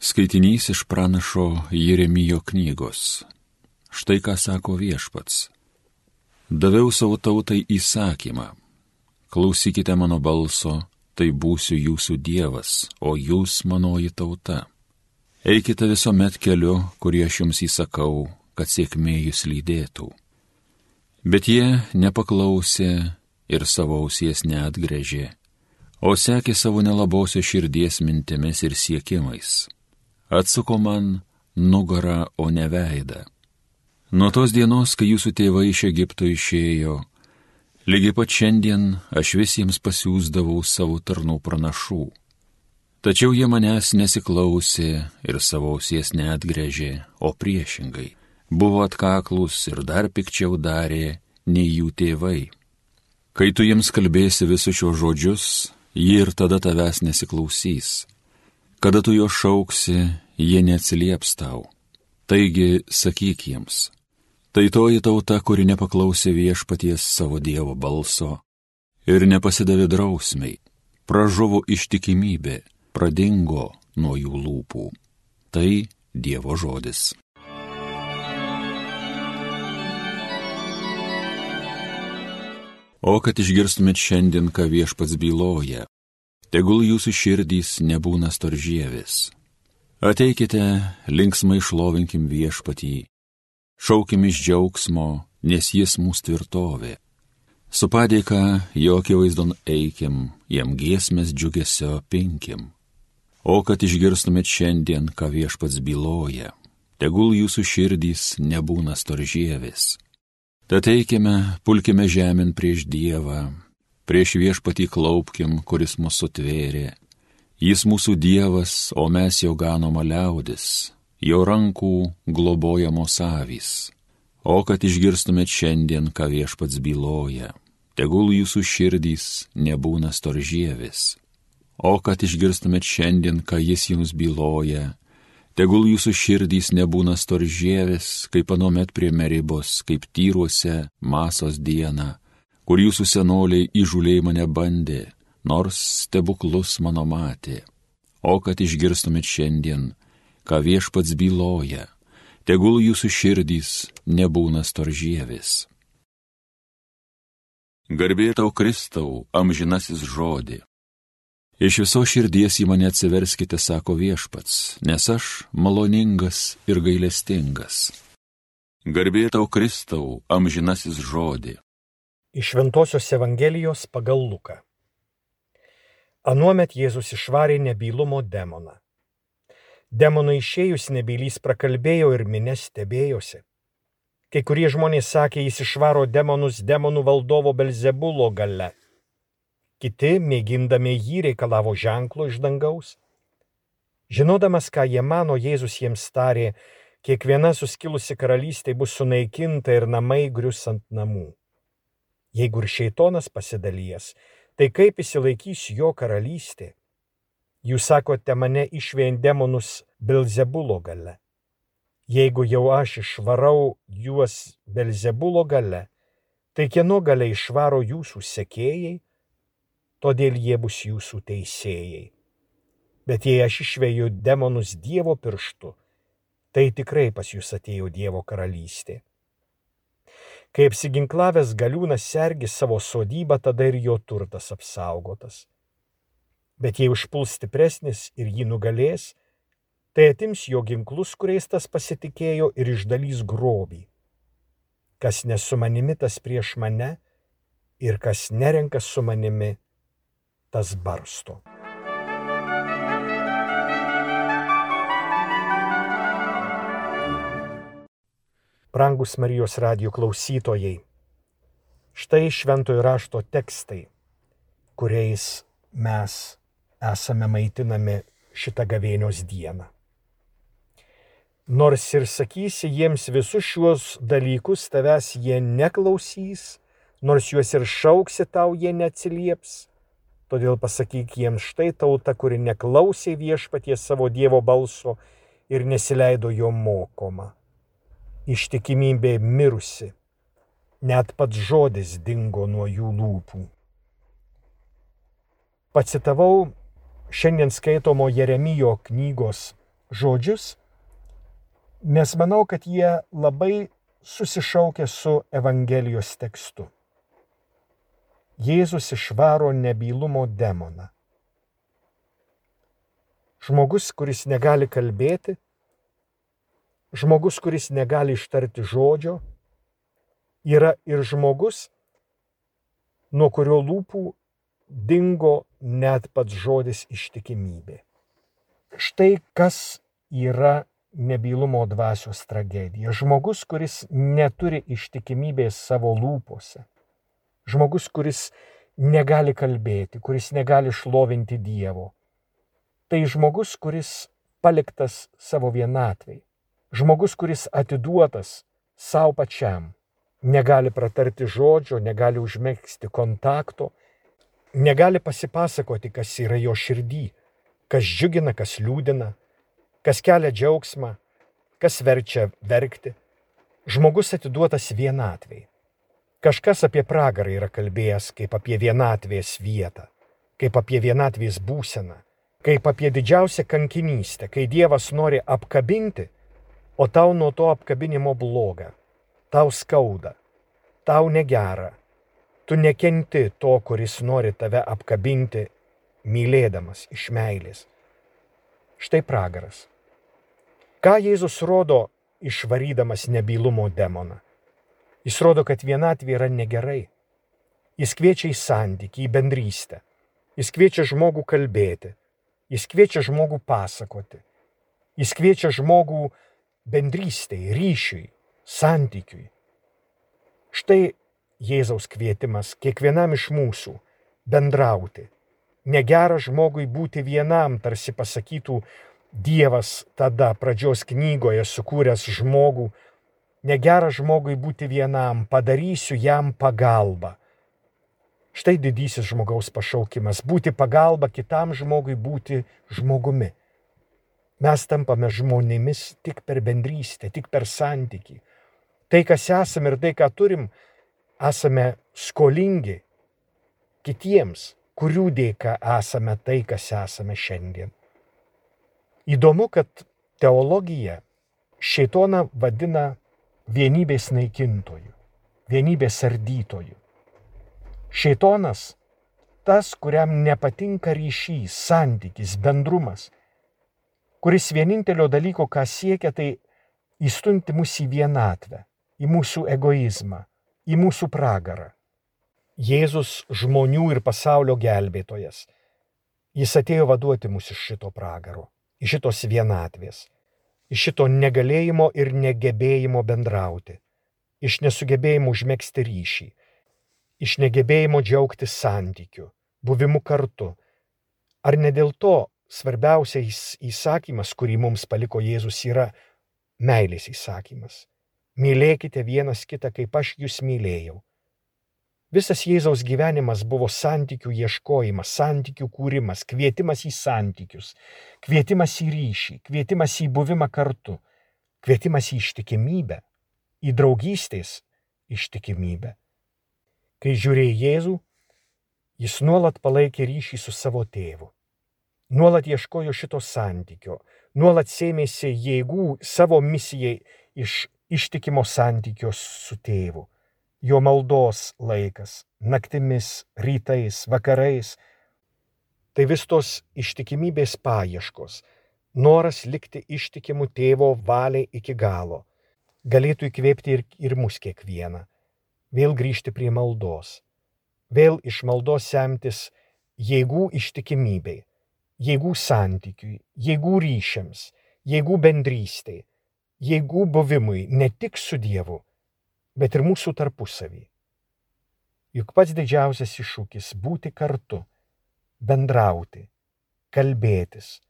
Skaitinys iš pranašo Jeremijo knygos. Štai ką sako viešpats. Daviau savo tautai įsakymą. Klausykite mano balso, tai būsiu jūsų dievas, o jūs manoji tauta. Eikite visuomet keliu, kurį aš jums įsakau, kad sėkmė jūs lydėtų. Bet jie nepaklausė ir savo ausies neatgrėžė, o sekė savo nelabosios širdies mintimis ir siekimais atsuko man nugarą, o ne veidą. Nuo tos dienos, kai jūsų tėvai iš Egipto išėjo, lygiai pat šiandien aš visiems pasiūsdavau savo tarnų pranašų. Tačiau jie manęs nesiklausė ir savo ausies neatgrėžė, o priešingai buvo atkaklus ir dar pikčiau darė nei jų tėvai. Kai tu jiems kalbėsi visus šios žodžius, jie ir tada tavęs nesiklausys Kada tu jo šauksi, jie neatsilieps tau. Taigi sakyk jiems, tai toji tauta, kuri nepaklausė viešpaties savo Dievo balso ir nepasidavė drausmiai, pražuvo ištikimybė, pradingo nuo jų lūpų. Tai Dievo žodis. O kad išgirstumėt šiandien, ką viešpats byloja, tegul jūsų širdys nebūna storžėvis. Ateikite, linksmai šlovinkim viešpatį, šaukim iš džiaugsmo, nes jis mūsų tvirtovė. Su padėka jo akivaizdon eikim, jam giesmės džiugesio pinkim. O kad išgirstumėt šiandien, ką viešpats byloja, tegul jūsų širdys nebūna storžėvis. Tad eikime, pulkime žemėn prieš Dievą, prieš viešpatį klaupkim, kuris mūsų tvėrė. Jis mūsų Dievas, o mes jo ganoma liaudis, jo rankų globojamos avys. O kad išgirstumėt šiandien, ką viešpats byloja, tegul jūsų širdys nebūna storžėvis. O kad išgirstumėt šiandien, ką jis jums byloja, tegul jūsų širdys nebūna storžėvis, kaip anomet prie meribos, kaip tyruose masos dieną kur jūsų senoliai įžuliai mane bandė, nors stebuklus mano matė. O kad išgirstumėt šiandien, ką viešpats byloja, tegul jūsų širdys nebūna storžėvis. Garbė tau Kristau, amžinasis žodį. Iš viso širdies į mane atsiverskite, sako viešpats, nes aš maloningas ir gailestingas. Garbė tau Kristau, amžinasis žodį. Iš Ventosios Evangelijos pagal Luką. Anuomet Jėzus išvarė nebylumo demoną. Demonui išėjus nebylys prakalbėjo ir minė stebėjosi. Kai kurie žmonės sakė, jis išvaro demonus demonų valdovo Belzebulo gale. Kiti, mėgindami jį, reikalavo ženklo iš dangaus. Žinodamas, ką jie mano, Jėzus jiems tarė, kiekviena suskilusi karalystė bus sunaikinta ir namai grius ant namų. Jeigu ir šeitonas pasidalijęs, tai kaip įsilaikys jo karalystė? Jūs sakote mane išvien demonus Belzebulo gale. Jeigu jau aš išvarau juos Belzebulo gale, tai kieno gale išvaro jūsų sekėjai, todėl jie bus jūsų teisėjai. Bet jei aš išveju demonus Dievo pirštu, tai tikrai pas jūs atėjo Dievo karalystė. Kai apsiginklavęs galiūnas sergi savo sodybą, tada ir jo turtas apsaugotas. Bet jei užpuls stipresnis ir jį nugalės, tai atims jo ginklus, kuriais tas pasitikėjo ir išdalys grobį. Kas nesu manimi, tas prieš mane, ir kas nerenka su manimi, tas barsto. Brangus Marijos radio klausytojai, štai šventojo rašto tekstai, kuriais mes esame maitinami šitą gavėnios dieną. Nors ir sakysi jiems visus šiuos dalykus, tavęs jie neklausys, nors juos ir šauksi tau jie neatsilieps. Todėl pasakyk jiems štai tauta, kuri neklausė viešpaties savo Dievo balso ir nesileido jo mokoma ištikimybė mirusi, net pats žodis dingo nuo jų lūpų. Pacitavau šiandien skaitomo Jeremijo knygos žodžius, nes manau, kad jie labai susišaukia su Evangelijos tekstu. Jėzus išvaro nebylumo demoną. Žmogus, kuris negali kalbėti, žmogus, kuris negali ištarti žodžio, yra ir žmogus, nuo kurio lūpų dingo net pats žodis ištikimybė. Štai kas yra nebylumo dvasios tragedija. Žmogus, kuris neturi ištikimybės savo lūpose žmogus, kuris negali kalbėti, kuris negali šlovinti Dievo. Tai žmogus, kuris paliktas savo vienatvei. Žmogus, kuris atiduotas savo pačiam. Negali pratarti žodžio, negali užmėgsti kontakto, negali pasipasakoti, kas yra jo širdį, kas džiugina, kas liūdina, kas kelia džiaugsmą, kas verčia verkti. Žmogus atiduotas vienatvei. Kažkas apie pragarą yra kalbėjęs kaip apie vienatvės vietą, kaip apie vienatvės būseną, kaip apie didžiausią kankinystę, kai Dievas nori apkabinti, o tau nuo to apkabinimo bloga, tau skauda, tau negera, tu nekenti to, kuris nori tave apkabinti, mylėdamas iš meilės. Štai pragaras. Ką Jėzus rodo išvarydamas nebylumo demoną? Jis rodo, kad vienatvė yra negerai. Jis kviečia į santykį, į bendrystę. Jis kviečia žmogų kalbėti. Jis kviečia žmogų pasakoti. Jis kviečia žmogų bendrystėj, ryšiui, santykiui. Štai Jėzaus kvietimas kiekvienam iš mūsų bendrauti. Negera žmogui būti vienam, tarsi pasakytų Dievas tada pradžios knygoje sukūręs žmogų negera žmogui būti vienam, padarysiu jam pagalbą. Štai didysis žmogaus pašaukimas - būti pagalba kitam žmogui, būti žmogumi. Mes tampame žmonėmis tik per bendrystę, tik per santyki. Tai, kas esame ir tai, ką turim, esame skolingi kitiems, kurių dėka esame tai, kas esame šiandien. Įdomu, kad teologija šeitoną vadina vienybės naikintojų, vienybės ardytojų. Šeitonas tas, kuriam nepatinka ryšys, santykis, bendrumas, kuris vienintelio dalyko, ką siekia, tai įstumti mus į vienatvę, į mūsų egoizmą, į mūsų pragarą. Jėzus žmonių ir pasaulio gelbėtojas. Jis atėjo vaduoti mus iš šito pragaro, iš šitos vienatvės iš šito negalėjimo ir negebėjimo bendrauti, iš nesugebėjimo užmėgsti ryšį, iš negebėjimo džiaugtis santykiu, buvimu kartu. Ar ne dėl to svarbiausias įsakymas, kurį mums paliko Jėzus, yra meilės įsakymas? Mylėkite vienas kitą, kaip aš jūs mylėjau. Visas Jėzaus gyvenimas buvo santykių ieškojimas, santykių kūrimas, kvietimas į santykius, kvietimas į ryšį, kvietimas į buvimą kartu, kvietimas į ištikimybę, į draugystės ištikimybę. Kai žiūrėjai Jėzų, jis nuolat palaikė ryšį su savo tėvu. Nuolat ieškojo šito santykio, nuolat sėmėsi jėgų savo misijai iš ištikimo santykio su tėvu. Jo maldos laikas, naktimis, rytais, vakarais. Tai vis tos ištikimybės paieškos, noras likti ištikimu tėvo valiai iki galo, galėtų įkvėpti ir, ir mus kiekvieną. Vėl grįžti prie maldos, vėl iš maldos semtis jėgų ištikimybei, jėgų santykiui, jėgų ryšiams, jėgų bendrystei, jėgų buvimui ne tik su Dievu, bet ir mūsų tarpusavį. Juk pats didžiausias iššūkis - būti kartu, bendrauti, kalbėtis,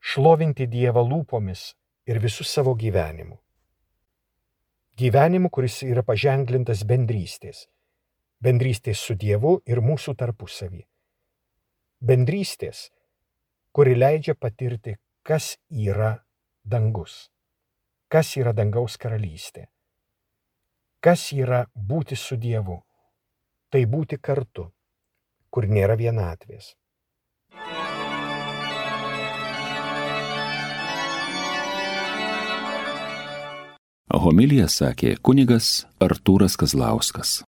šlovinti Dievą lūpomis ir visų savo gyvenimu. Gyvenimu, kuris yra paženklintas bendrystės. Bendrystės su Dievu ir mūsų tarpusavį bendrystės, kuri leidžia patirti, kas yra dangus, kas yra dangaus karalystė, kas yra būti su Dievu, tai būti kartu, kur nėra vienatvės. Homilija sakė kunigas Artūras Kazlauskas.